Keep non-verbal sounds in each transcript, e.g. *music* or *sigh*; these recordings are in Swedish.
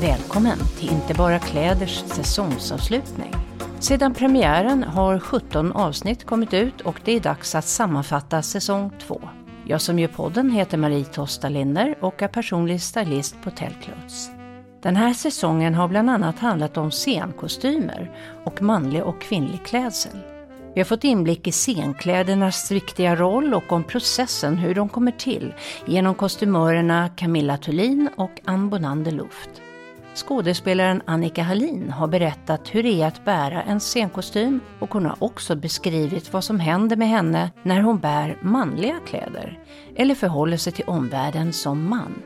Välkommen till Inte bara kläders säsongsavslutning. Sedan premiären har 17 avsnitt kommit ut och det är dags att sammanfatta säsong 2. Jag som gör podden heter Marie Tosta Linder och är personlig stylist på Tellclothes. Den här säsongen har bland annat handlat om scenkostymer och manlig och kvinnlig klädsel. Vi har fått inblick i scenklädernas viktiga roll och om processen hur de kommer till genom kostymörerna Camilla Thulin och Ann Bonander Luft. Skådespelaren Annika Hallin har berättat hur det är att bära en scenkostym och hon har också beskrivit vad som händer med henne när hon bär manliga kläder eller förhåller sig till omvärlden som man.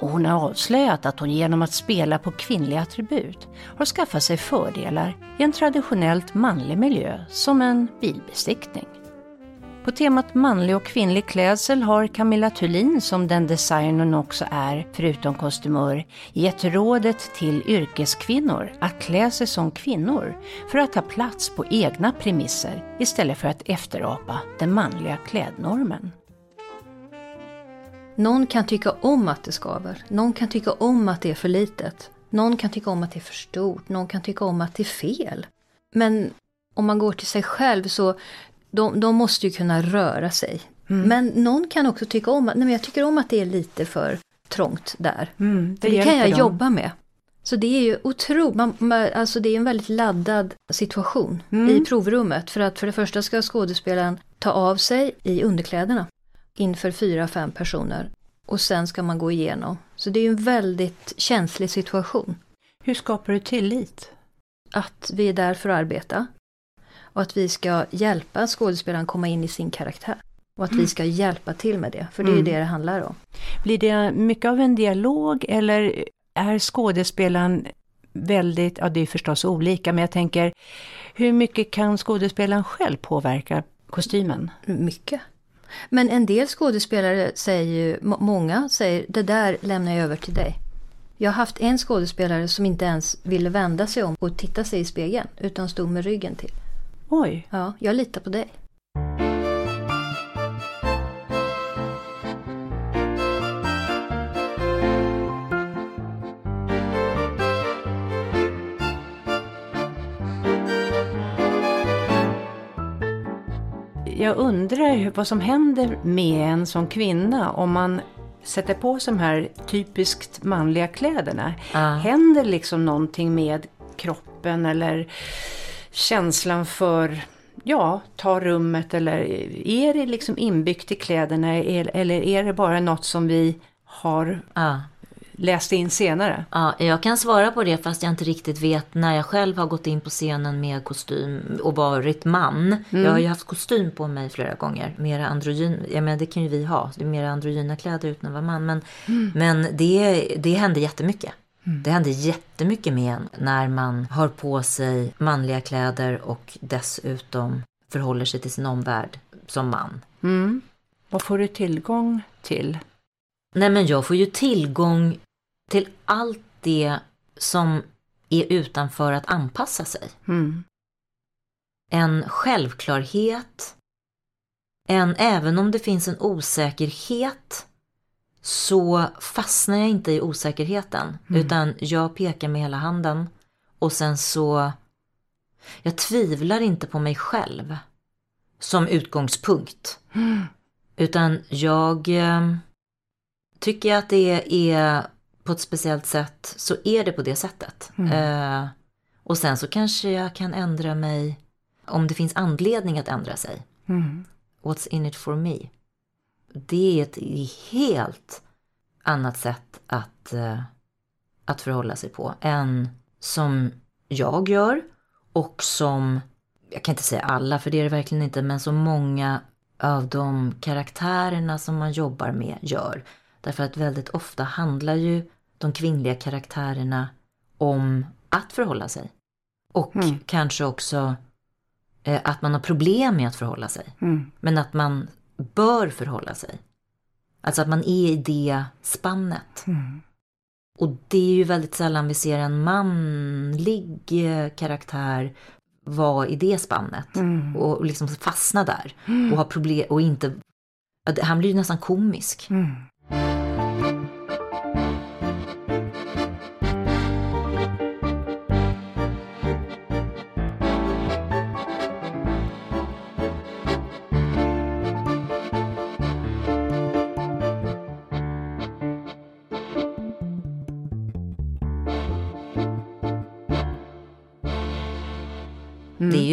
Och hon har avslöjat att hon genom att spela på kvinnliga attribut har skaffat sig fördelar i en traditionellt manlig miljö som en bilbesiktning. På temat manlig och kvinnlig klädsel har Camilla Thulin, som den designern hon också är, förutom kostymör, gett rådet till yrkeskvinnor att klä sig som kvinnor för att ta plats på egna premisser istället för att efterapa den manliga klädnormen. Någon kan tycka om att det skaver. Någon kan tycka om att det är för litet. Någon kan tycka om att det är för stort. Någon kan tycka om att det är fel. Men om man går till sig själv så de, de måste ju kunna röra sig. Mm. Men någon kan också tycka om att, nej men jag tycker om att det är lite för trångt där. Mm, det, det kan jag dem. jobba med. Så det är ju otroligt, man, man, alltså det är en väldigt laddad situation mm. i provrummet. För att för det första ska skådespelaren ta av sig i underkläderna inför fyra, fem personer. Och sen ska man gå igenom. Så det är ju en väldigt känslig situation. Hur skapar du tillit? Att vi är där för att arbeta. Och att vi ska hjälpa skådespelaren komma in i sin karaktär. Och att mm. vi ska hjälpa till med det, för det är mm. det det handlar om. Blir det mycket av en dialog eller är skådespelaren väldigt, ja det är förstås olika, men jag tänker hur mycket kan skådespelaren själv påverka kostymen? Mycket. Men en del skådespelare säger ju, många säger det där lämnar jag över till dig. Jag har haft en skådespelare som inte ens ville vända sig om och titta sig i spegeln utan stod med ryggen till. Oj. Ja, jag litar på dig. Jag undrar vad som händer med en som kvinna om man sätter på sig de här typiskt manliga kläderna. Ah. Händer liksom någonting med kroppen eller känslan för, ja, ta rummet eller är det liksom inbyggt i kläderna eller är det bara något som vi har ja. läst in senare? Ja, jag kan svara på det fast jag inte riktigt vet när jag själv har gått in på scenen med kostym och varit man. Mm. Jag har ju haft kostym på mig flera gånger. Mera androgyn, ja men det kan ju vi ha. Det är mera androgyna kläder utan att vara man. Men, mm. men det, det hände jättemycket. Mm. Det händer jättemycket med en när man har på sig manliga kläder och dessutom förhåller sig till sin omvärld som man. Mm. Vad får du tillgång till? Nej men jag får ju tillgång till allt det som är utanför att anpassa sig. Mm. En självklarhet, en, även om det finns en osäkerhet så fastnar jag inte i osäkerheten. Mm. Utan jag pekar med hela handen. Och sen så... Jag tvivlar inte på mig själv som utgångspunkt. Mm. *gasps* Utan jag... Eh, tycker jag att det är på ett speciellt sätt så är det på det sättet. Mm. Eh, och sen så kanske jag kan ändra mig om det finns anledning att ändra sig. Mm. What's in it for me? Det är ett helt annat sätt att, eh, att förhålla sig på än som jag gör och som, jag kan inte säga alla för det är det verkligen inte, men som många av de karaktärerna som man jobbar med gör. Därför att väldigt ofta handlar ju de kvinnliga karaktärerna om att förhålla sig. Och mm. kanske också eh, att man har problem med att förhålla sig. Mm. Men att man bör förhålla sig. Alltså att man är i det spannet. Mm. Och det är ju väldigt sällan vi ser en manlig eh, karaktär vara i det spannet. Mm. Och liksom fastna där. Och ha problem och inte... Han blir ju nästan komisk. Mm.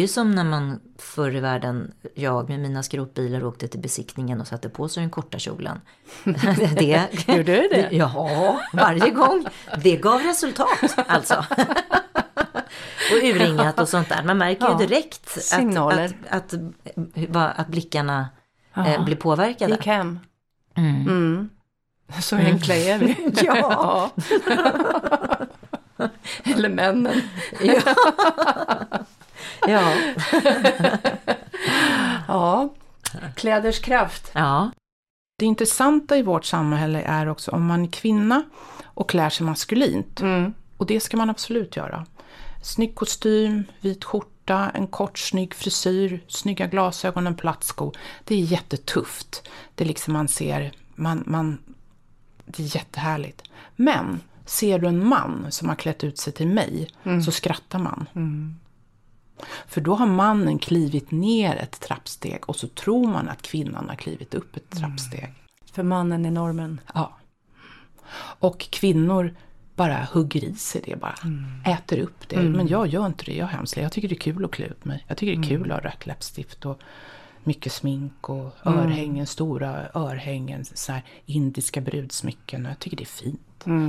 Ju som när man förr i världen, jag med mina skrotbilar åkte till besiktningen och satte på sig den korta kjolen. *laughs* det, Gjorde du det? *laughs* Ja, varje gång. Det gav resultat alltså. *laughs* och urringat och sånt där. Man märker Ja, ju direkt signaler. att, att, att, att blickarna eh, blir påverkade. Gick hem. Mm. Mm. Så enkla är vi. Ja. Eller männen. Ja. Ja. *laughs* Kläders kraft. ja. Det intressanta i vårt samhälle är också om man är kvinna och klär sig maskulint. Mm. Och det ska man absolut göra. Snygg kostym, vit skjorta, en kort snygg frisyr, snygga glasögon, en platt sko. Det är jättetufft. Det är liksom man ser, man, man, det är jättehärligt. Men ser du en man som har klätt ut sig till mig så skrattar man. För då har mannen klivit ner ett trappsteg och så tror man att kvinnan har klivit upp ett trappsteg. För mannen är normen. Ja. Och kvinnor bara hugger i sig det bara. Äter upp det. Men jag gör inte det, jag skäms. Jag tycker det är kul att klä ut mig. Jag tycker det är kul att ha rött läppstift och mycket smink och örhängen, stora örhängen, så här indiska brudsmycken. Och jag tycker det är fint.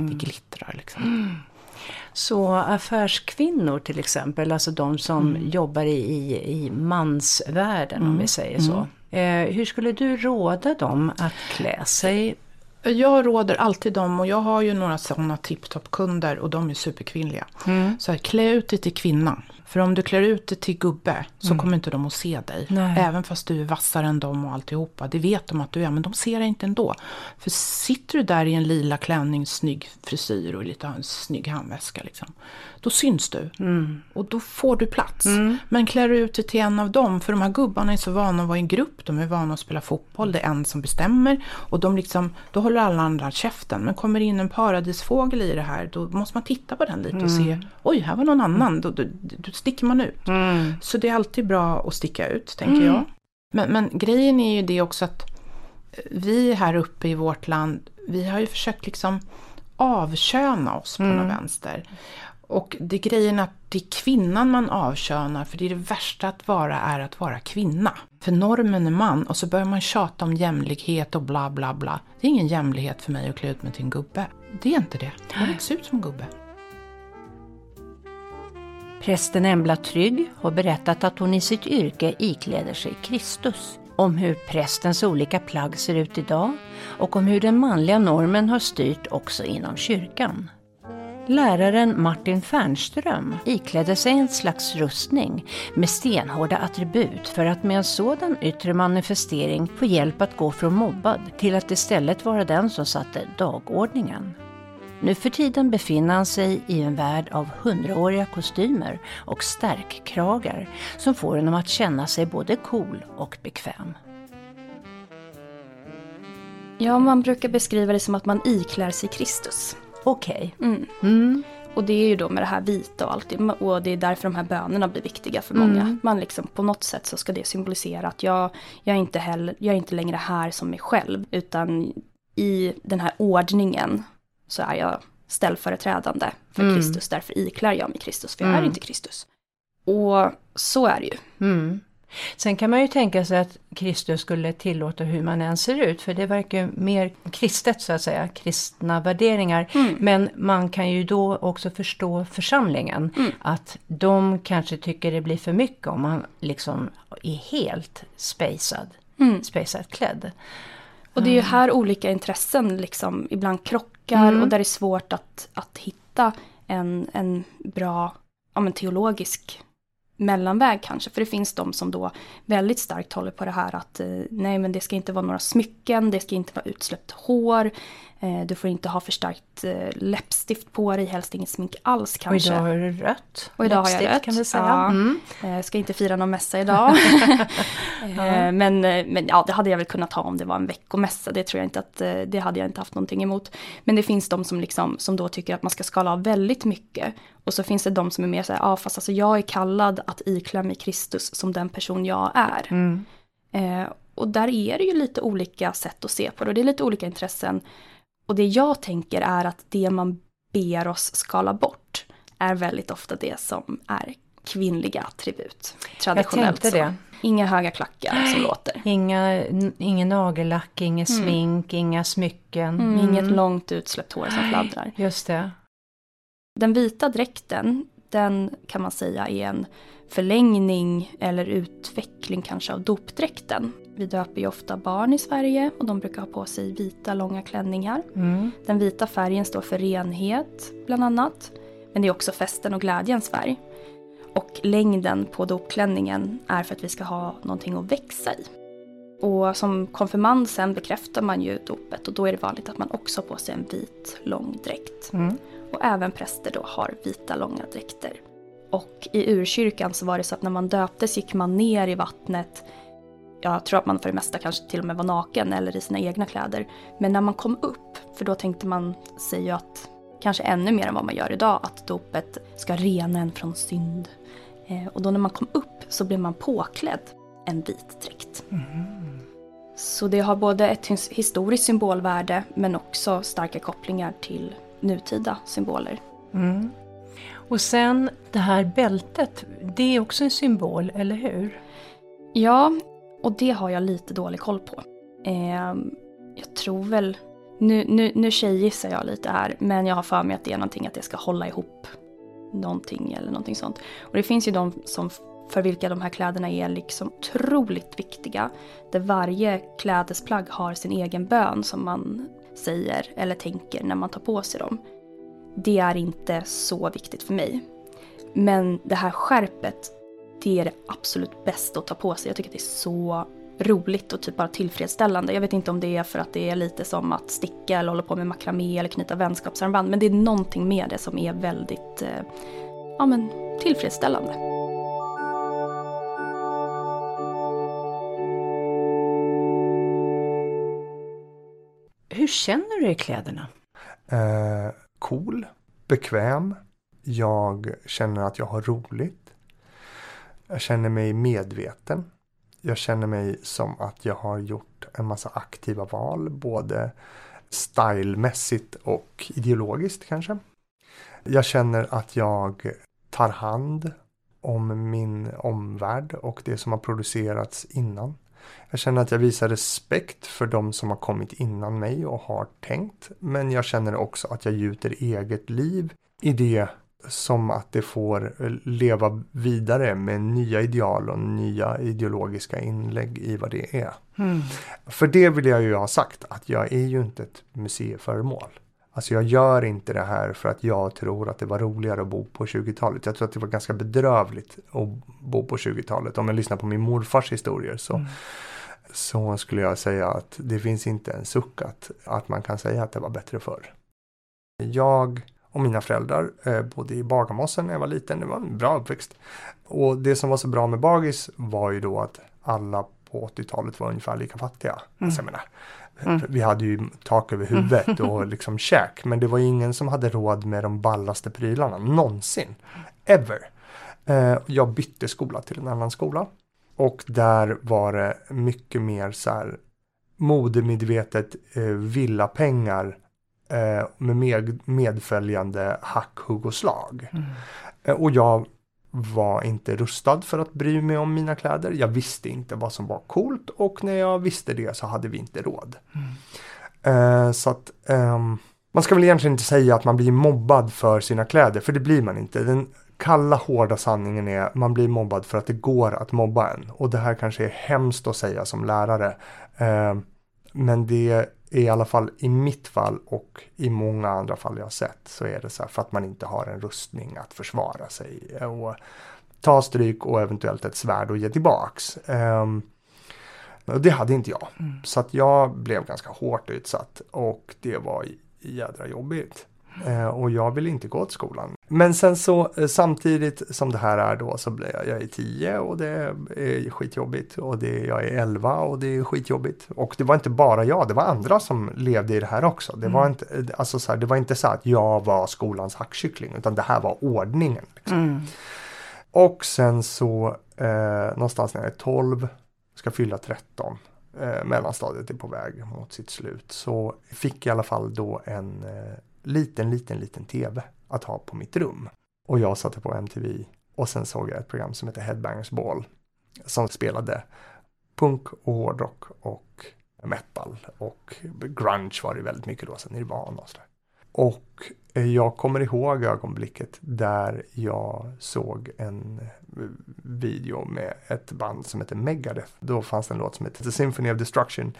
Det glittrar liksom. *gasps* Så affärskvinnor till exempel, alltså de som jobbar i, i, i mansvärlden om vi säger så. Eh, hur skulle du råda dem att klä sig? Jag råder alltid dem och jag har ju några sådana tipptopp-kunder och de är superkvinnliga. Så här, klä ut dig till kvinna. För om du klär ut dig till gubbe så kommer inte de att se dig. Nej. Även fast du är vassare än dem och alltihopa. Det vet de att du är, men de ser dig inte ändå. För sitter du där i en lila klänning, snygg frisyr och lite en snygg handväska liksom. Då syns du. Och då får du plats. Men klär du ut dig till en av dem, för de här gubbarna är så vana att vara i en grupp. De är vana att spela fotboll, det är en som bestämmer. Och de liksom, då håller alla andra käften. Men kommer in en paradisfågel i det här, då måste man titta på den lite och se, oj, här var någon annan. Då, då, då sticker man ut. Så det är alltid bra att sticka ut, tänker jag. Men, men grejen är ju det också att eh, vi här uppe i vårt land, vi har ju försökt liksom avköna oss på något vänster. Och det är grejen att det är kvinnan man avkönar, för det är det värsta att vara är att vara kvinna. För normen är man och så börjar man tjata om jämlikhet och bla bla bla. Det är ingen jämlikhet för mig att klä ut mig till en gubbe. Det är inte det. Inte se ut som en gubbe. Prästen Embla Trygg har berättat att hon i sitt yrke ikläder sig Kristus. Om hur prästens olika plagg ser ut idag och om hur den manliga normen har styrt också inom kyrkan. Läraren Martin Fernström iklädde sig en slags rustning med stenhårda attribut för att med en sådan yttre manifestering få hjälp att gå från mobbad till att istället vara den som satte dagordningen. Nu för tiden befinner han sig i en värld av hundraåriga kostymer och stärkkragar som får honom att känna sig både cool och bekväm. Ja, man brukar beskriva det som att man iklär sig Kristus. Okej. Mm. Mm. Och det är ju då med det här vita och allt det. Och det är därför de här bönerna blir viktiga för många. Man liksom på något sätt så ska det symbolisera att jag, jag, är inte heller, jag är inte längre här som mig själv. Utan i den här ordningen så är jag ställföreträdande för Kristus. Därför iklär jag mig Kristus, för jag är inte Kristus. Och så är det ju. Mm. Sen kan man ju tänka sig att Kristus skulle tillåta hur man än ser ut, för det verkar ju mer kristet så att säga, kristna värderingar. Men man kan ju då också förstå församlingen, att de kanske tycker det blir för mycket om man liksom är helt spacad, spacad klädd. Och det är ju här olika intressen liksom ibland krockar och där det är svårt att, att hitta en, en bra ja, men teologisk mellanväg kanske. För det finns de som då väldigt starkt håller på det här att eh, nej men det ska inte vara några smycken, det ska inte vara utsläppt hår. Eh, du får inte ha för starkt eh, läppstift på dig, helst inget smink alls kanske. Och idag har du rött. Och idag har jag rött. kan vi säga. Ja. Mm. Eh, ska inte fira någon mässa idag. *laughs* Eh, men, men ja, det hade jag väl kunnat ha om det var en veckomässa. Det tror jag inte att, det hade jag inte haft någonting emot. Men det finns de som liksom, som då tycker att man ska skala av väldigt mycket. Och så finns det de som är mer så här, ja fast alltså jag är kallad att iklä mig Kristus som den person jag är. Mm. Eh, och där är det ju lite olika sätt att se på det och det är lite olika intressen. Och det jag tänker är att det man ber oss skala bort är väldigt ofta det som är kvinnliga attribut. Jag Traditionellt tänkte så. det. Inga höga klackar som låter. Inga, ingen nagellack, inget smink, inga smycken. Mm. Inget långt utsläppt hår som fladdrar. Just det. Den vita dräkten, den kan man säga är en förlängning eller utveckling kanske av dopdräkten. Vi döper ju ofta barn i Sverige och de brukar ha på sig vita långa klänningar. Mm. Den vita färgen står för renhet bland annat. Men det är också festen och glädjens färg. Och längden på dopklänningen är för att vi ska ha någonting att växa i. Och som konfirmand sen bekräftar man ju dopet och då är det vanligt att man också har på sig en vit lång dräkt. Mm. Och även präster då har vita långa dräkter. Och i urkyrkan så var det så att när man döptes gick man ner i vattnet. Jag tror att man för det mesta kanske till och med var naken eller i sina egna kläder. Men när man kom upp, för då tänkte man sig ju att kanske ännu mer än vad man gör idag, att dopet ska rena en från synd. Eh, och då när man kom upp så blev man påklädd en vit dräkt. Så det har både ett his- historiskt symbolvärde men också starka kopplingar till nutida symboler. Mm. Och sen det här bältet, det är också en symbol, eller hur? Ja, och det har jag lite dålig koll på. Eh, jag tror väl, nu, nu, nu tjejgissar jag lite här, men jag har för mig att det är någonting att det ska hålla ihop någonting eller någonting sånt. Och det finns ju de som för vilka de här kläderna är liksom otroligt viktiga. Där varje klädesplagg har sin egen bön som man säger eller tänker när man tar på sig dem. Det är inte så viktigt för mig. Men det här skärpet, det är det absolut bästa att ta på sig. Jag tycker att det är så roligt och typ bara tillfredsställande. Jag vet inte om det är för att det är lite som att sticka eller hålla på med makramé eller knyta vänskapsarmband. Men det är någonting med det som är väldigt eh, ja, men, tillfredsställande. Hur känner du i kläderna? Eh, cool, bekväm. Jag känner att jag har roligt. Jag känner mig medveten. Jag känner mig som att jag har gjort en massa aktiva val, både stylmässigt och ideologiskt kanske. Jag känner att jag tar hand om min omvärld och det som har producerats innan. Jag känner att jag visar respekt för de som har kommit innan mig och har tänkt. Men jag känner också att jag gjuter eget liv i det som att det får leva vidare med nya ideal och nya ideologiska inlägg i vad det är. För det vill jag ju ha sagt att jag är ju inte ett museiföremål. Alltså jag gör inte det här för att jag tror att det var roligare att bo på 20-talet. Jag tror att det var ganska bedrövligt att bo på 20-talet. Om jag lyssnar på min morfars historier så, så skulle jag säga att det finns inte en suck att, att man kan säga att det var bättre förr. Jag och mina föräldrar eh, bodde i Bagarmossen när jag var liten. Det var en bra uppväxt. Och det som var så bra med Bagis var ju då att alla på 80-talet var ungefär lika fattiga. Alltså, jag menar, Vi hade ju tak över huvudet och *laughs* liksom käk. Men det var ingen som hade råd med de ballaste prylarna. Någonsin. Ever. Eh, jag bytte skola till en annan skola. Och där var det mycket mer så här modemedvetet eh, villapengar eh, med, med medföljande hack, hugg och slag. Eh, och jag var inte rustad för att bry mig om mina kläder. Jag visste inte vad som var coolt och när jag visste det så hade vi inte råd. Eh, så att ehm, man ska väl egentligen inte säga att man blir mobbad för sina kläder, för det blir man inte. Den kalla hårda sanningen är man blir mobbad för att det går att mobba en. Och det här kanske är hemskt att säga som lärare. Eh, men det i alla fall i mitt fall och i många andra fall jag har sett så är det så här för att man inte har en rustning att försvara sig. Och ta stryk och eventuellt ett svärd och ge tillbaks. Um, det hade inte jag. Mm. Så att jag blev ganska hårt utsatt och det var jädra jobbigt. Eh, och jag vill inte gå till skolan. Men sen så eh, samtidigt som det här är då så blir jag, jag är 10 och det är skitjobbigt och det, jag är 11 och det är skitjobbigt. Och det var inte bara jag, det var andra som levde i det här också. Det, mm. var, inte, eh, alltså så här, det var inte så att jag var skolans hackkyckling utan det här var ordningen. Liksom. Mm. Och sen så eh, någonstans när jag är 12, ska fylla 13, eh, mellanstadiet är på väg mot sitt slut, så fick jag i alla fall då en eh, liten, liten, liten tv att ha på mitt rum. Och jag satte på MTV och sen såg jag ett program som heter Headbangers Ball som spelade punk och hårdrock och metal och grunge var det väldigt mycket då, sen Nirvana och sådär. Och jag kommer ihåg ögonblicket där jag såg en video med ett band som heter Megadeth. Då fanns det en låt som heter The Symphony of Destruction.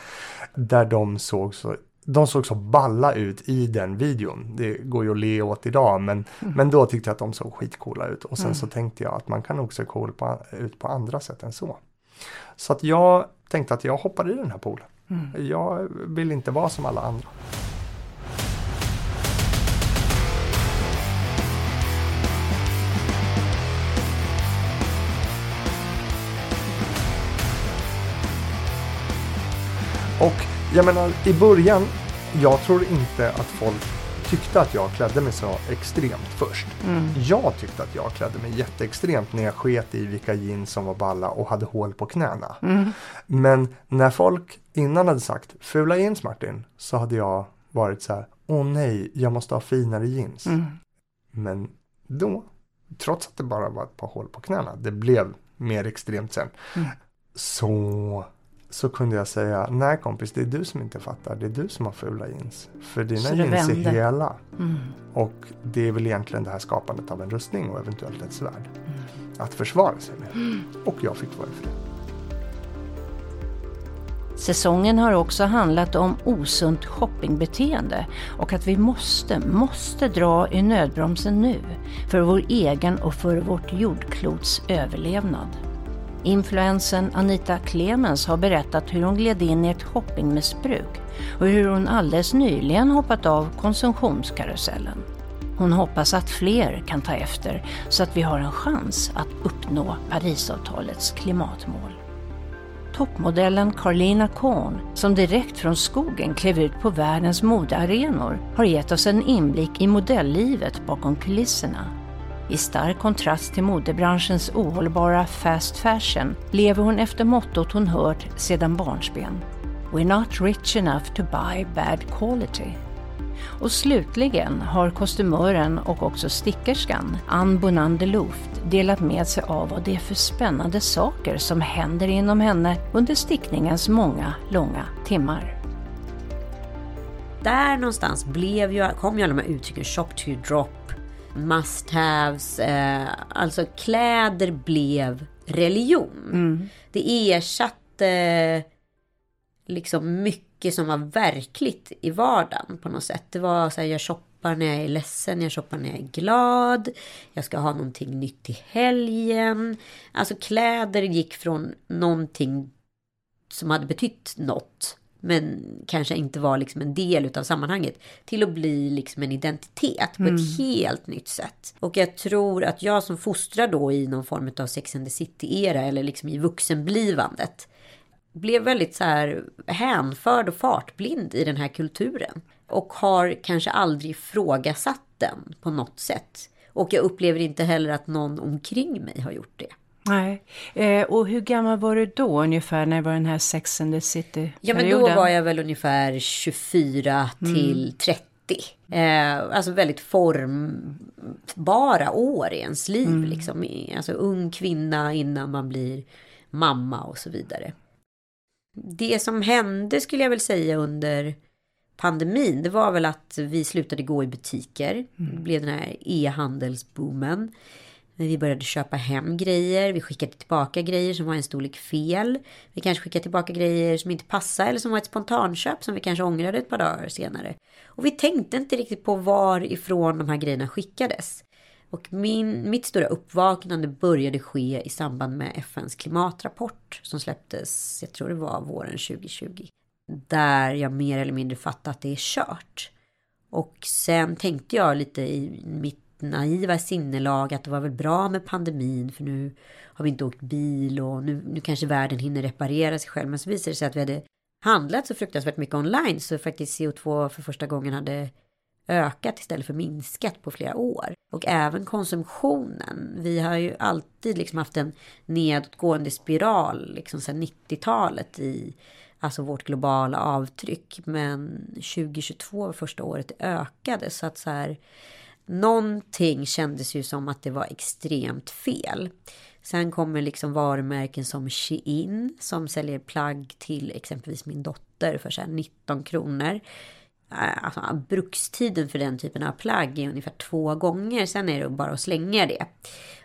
Där de såg så de såg så balla ut i den videon. Det går ju att le åt idag men, mm. men då tyckte jag att de såg skitcoola ut. Och sen mm. så tänkte jag att man kan nog se cool på, ut på andra sätt än så. Så att jag tänkte att jag hoppar i den här poolen. Mm. Jag vill inte vara som alla andra. Och jag menar i början, jag tror inte att folk tyckte att jag klädde mig så extremt först. Mm. Jag tyckte att jag klädde mig jätteextremt när jag sket i vilka jeans som var balla och hade hål på knäna. Mm. Men när folk innan hade sagt fula jeans Martin så hade jag varit så här, åh nej, jag måste ha finare jeans. Mm. Men då, trots att det bara var ett par hål på knäna, det blev mer extremt sen. Mm. Så så kunde jag säga, nej kompis det är du som inte fattar, det är du som har fula jeans. För dina jeans är hela. Mm. Och det är väl egentligen det här skapandet av en rustning och eventuellt ett svärd. Mm. Att försvara sig med. Mm. Och jag fick vara för det. Säsongen har också handlat om osunt shoppingbeteende och att vi måste, måste dra i nödbromsen nu för vår egen och för vårt jordklots överlevnad. Influensen Anita Clemens har berättat hur hon gled in i ett shoppingmissbruk och hur hon alldeles nyligen hoppat av konsumtionskarusellen. Hon hoppas att fler kan ta efter så att vi har en chans att uppnå Parisavtalets klimatmål. Toppmodellen Carlina Korn, som direkt från skogen klev ut på världens modearenor, har gett oss en inblick i modelllivet bakom kulisserna i stark kontrast till modebranschens ohållbara fast fashion lever hon efter mottot hon hört sedan barnsben. We're not rich enough to buy bad quality. Och slutligen har kostymören och också stickerskan Ann Bonander Luft delat med sig av vad det är för spännande saker som händer inom henne under stickningens många långa timmar. Där någonstans blev ju, kom ju alla de här uttrycken shop to drop must haves. Eh, alltså kläder blev religion. Mm. Det ersatte liksom mycket som var verkligt i vardagen på något sätt. Det var så här, jag shoppar när jag är ledsen, jag shoppar när jag är glad. Jag ska ha någonting nytt i helgen. Alltså kläder gick från någonting som hade betytt något men kanske inte var liksom en del utav sammanhanget till att bli liksom en identitet på mm. ett helt nytt sätt. Och jag tror att jag som fostrar då i någon form av Sex and the City-era eller liksom i vuxenblivandet blev väldigt så här hänförd och fartblind i den här kulturen. Och har kanske aldrig ifrågasatt den på något sätt. Och jag upplever inte heller att någon omkring mig har gjort det. Nej. Eh, och hur gammal var du då ungefär när det var den här Sex and the City-perioden? Ja men då var jag väl ungefär 24 mm. till 30. Eh, alltså väldigt formbara år i ens liv. Mm. Liksom. Alltså ung kvinna innan man blir mamma och så vidare. Det som hände skulle jag väl säga under pandemin, det var väl att vi slutade gå i butiker. Mm. Det blev den här e-handelsboomen. Men vi började köpa hem grejer, vi skickade tillbaka grejer som var en storlek fel. Vi kanske skickade tillbaka grejer som inte passade eller som var ett spontanköp som vi kanske ångrade ett par dagar senare. Och vi tänkte inte riktigt på varifrån de här grejerna skickades. Och min, mitt stora uppvaknande började ske i samband med FNs klimatrapport som släpptes, jag tror det var våren 2020. Där jag mer eller mindre fattade att det är kört. Och sen tänkte jag lite i mitt naiva sinnelag att det var väl bra med pandemin för nu har vi inte åkt bil och nu, nu kanske världen hinner reparera sig själv. Men så visade det sig att vi hade handlat så fruktansvärt mycket online så faktiskt CO2 för första gången hade ökat istället för minskat på flera år. Och även konsumtionen. Vi har ju alltid liksom haft en nedåtgående spiral liksom sedan 90-talet i alltså vårt globala avtryck. Men 2022 var första året det ökade så att så här någonting kändes ju som att det var extremt fel. Sen kommer liksom varumärken som Shein som säljer plagg till exempelvis min dotter för så 19 kronor. Eh, alltså, brukstiden för den typen av plagg är ungefär två gånger. Sen är det bara att slänga det.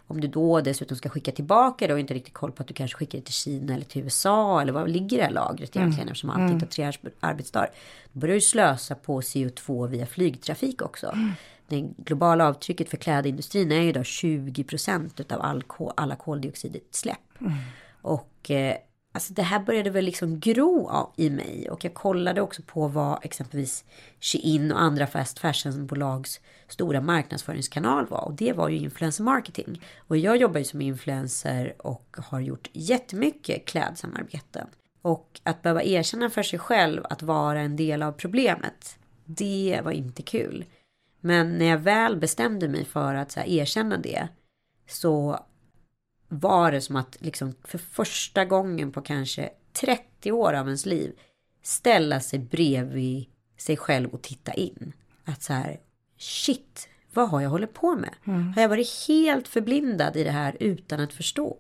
Om du då dessutom ska skicka tillbaka det och inte riktigt koll på att du kanske skickar det till Kina eller till USA eller var ligger det här lagret egentligen mm. eftersom allt inte har tre arbetsdagar. Då börjar du slösa på CO2 via flygtrafik också. Mm. Det globala avtrycket för klädindustrin är ju idag 20 procent av all, alla koldioxidutsläpp. Mm. Och eh, Alltså det här började väl liksom gro i mig och jag kollade också på vad exempelvis Shein och andra fast fashion-bolags stora marknadsföringskanal var och det var ju influencer marketing. Och jag jobbar ju som influencer och har gjort jättemycket klädsamarbeten. Och att behöva erkänna för sig själv att vara en del av problemet, det var inte kul. Men när jag väl bestämde mig för att så erkänna det så var det som att liksom för första gången på kanske 30 år av ens liv ställa sig bredvid sig själv och titta in. Att så här, shit, vad har jag hållit på med? Mm. Har jag varit helt förblindad i det här utan att förstå?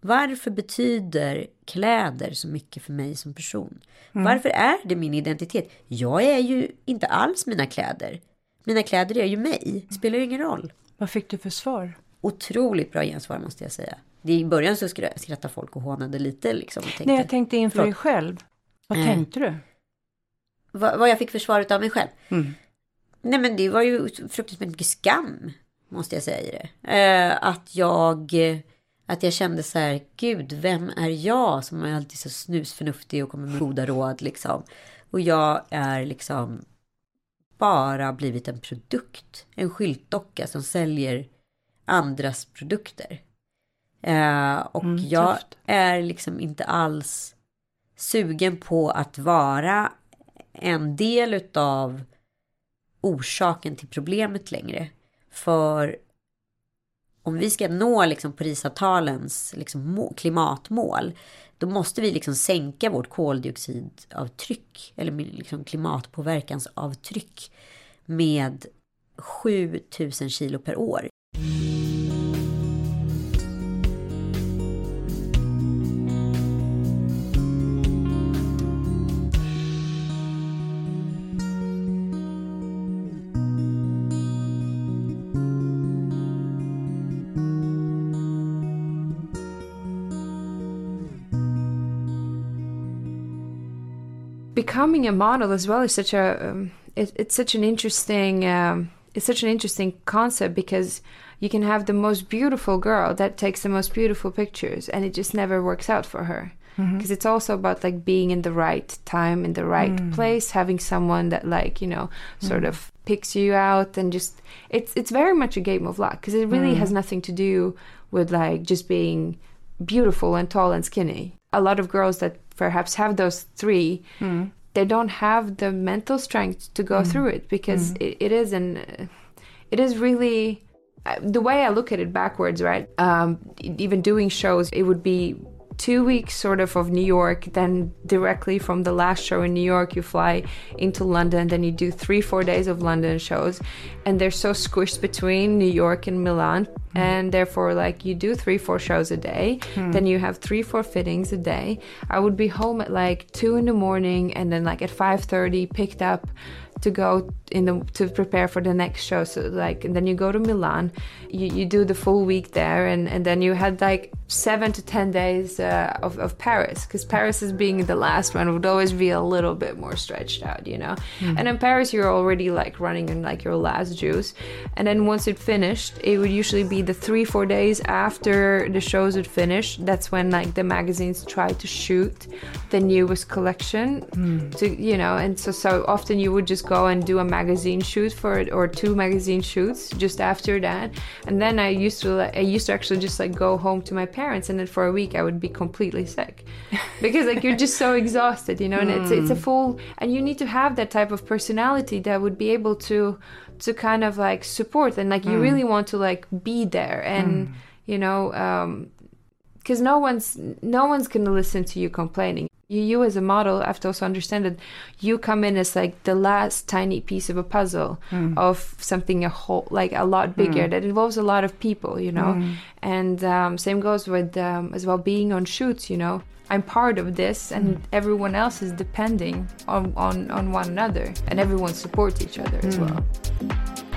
Varför betyder kläder så mycket för mig som person? Mm. Varför är det min identitet? Jag är ju inte alls mina kläder. Mina kläder är ju mig. Det spelar ju ingen roll. Vad fick du för svar? otroligt bra gensvar måste jag säga. I början så skrattade folk och hånade lite. Liksom, och tänkte, Nej, jag tänkte inför dig själv. Vad eh, tänkte du? Vad, vad, jag fick för svar av mig själv? Mm. Nej men det var ju fruktansvärt mycket skam. Måste jag säga det. Eh, att jag... Att jag kände så här, gud, vem är jag som är alltid så snusförnuftig och kommer med goda råd liksom. Och jag är liksom bara blivit en produkt. En skyltdocka som säljer andras produkter. Eh, och mm, jag är liksom inte alls sugen på att vara en del utav orsaken till problemet längre. För om vi ska nå liksom Parisavtalens liksom klimatmål då måste vi liksom sänka vårt koldioxidavtryck eller liksom klimatpåverkansavtryck med 7000 kilo per år. Becoming a model as well is such a um, it, it's such an interesting um, it's such an interesting concept because you can have the most beautiful girl that takes the most beautiful pictures and it just never works out for her because mm-hmm. it's also about like being in the right time in the right mm. place having someone that like you know sort mm. of picks you out and just it's it's very much a game of luck because it really mm. has nothing to do with like just being beautiful and tall and skinny a lot of girls that perhaps have those three mm they don't have the mental strength to go mm. through it because mm. it, it is an it is really uh, the way I look at it backwards, right? Um, even doing shows, it would be two weeks sort of of New York, then directly from the last show in New York, you fly into London, then you do three, four days of London shows, and they're so squished between New York and Milan. Mm. And therefore, like you do three, four shows a day, mm. then you have three, four fittings a day. I would be home at like two in the morning, and then like at five thirty, picked up to go in the to prepare for the next show so like and then you go to milan you, you do the full week there and and then you had like seven to ten days uh, of, of Paris because Paris is being the last one would always be a little bit more stretched out, you know. Mm. And in Paris, you're already like running in like your last juice, and then once it finished, it would usually be the three four days after the shows would finish. That's when like the magazines try to shoot the newest collection mm. to you know, and so so often you would just go and do a magazine shoot for it or two magazine shoots just after that, and then I used to I used to actually just like go home to my parents and then for a week I would be completely sick *laughs* because like you're just so exhausted you know and mm. it's it's a hmm. full and you need to have that type of personality that would be able to to kind of like support and like you hmm. really want to like be there and mm. you know um because no one's no one's gonna listen to you complaining you, you as a model have to also understand that you come in as like the last tiny piece of a puzzle mm. of something a whole like a lot bigger mm. that involves a lot of people you know mm. and um, same goes with um, as well being on shoots you know i'm part of this and hmm. everyone else is depending on, on on one another and everyone supports each other as hmm. well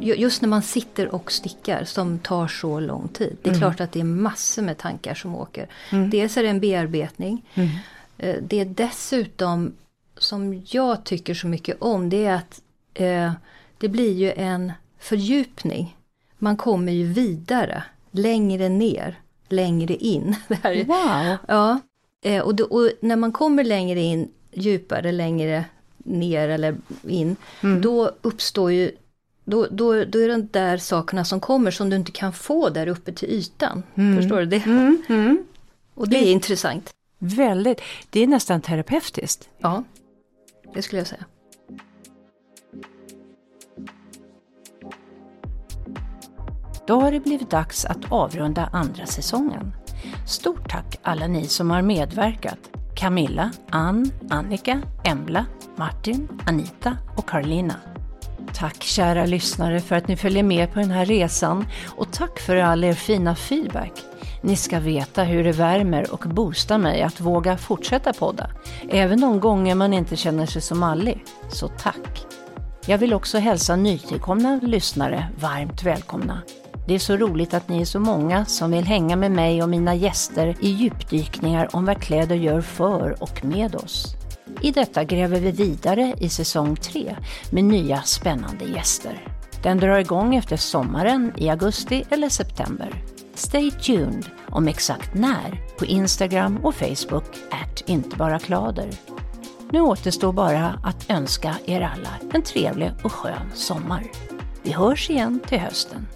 just när man sitter och stickar som tar så lång tid. Det är mm. klart att det är massor med tankar som åker. Mm. Dels är det en bearbetning. Mm. Eh, det är dessutom, som jag tycker så mycket om, det är att eh, det blir ju en fördjupning. Man kommer ju vidare, längre ner, längre in. *laughs* wow! Ja, eh, och, då, och när man kommer längre in, djupare, längre ner eller in, mm. då uppstår ju då, då, då är det de där sakerna som kommer som du inte kan få där uppe till ytan. Mm. Förstår du det? Mm. Mm. Och det är intressant. Väldigt. Det är nästan terapeutiskt. Ja, det skulle jag säga. Då har det blivit dags att avrunda andra säsongen. Stort tack alla ni som har medverkat. Camilla, Ann, Annika, Embla, Martin, Anita och Carolina. Tack kära lyssnare för att ni följer med på den här resan och tack för all er fina feedback. Ni ska veta hur det värmer och boostar mig att våga fortsätta podda, även de gånger man inte känner sig som mallig. Så tack! Jag vill också hälsa nytillkomna lyssnare varmt välkomna. Det är så roligt att ni är så många som vill hänga med mig och mina gäster i djupdykningar om vad kläder gör för och med oss. I detta gräver vi vidare i säsong 3 med nya spännande gäster. Den drar igång efter sommaren i augusti eller september. Stay tuned om exakt när på Instagram och Facebook, at inte bara klader. Nu återstår bara att önska er alla en trevlig och skön sommar. Vi hörs igen till hösten.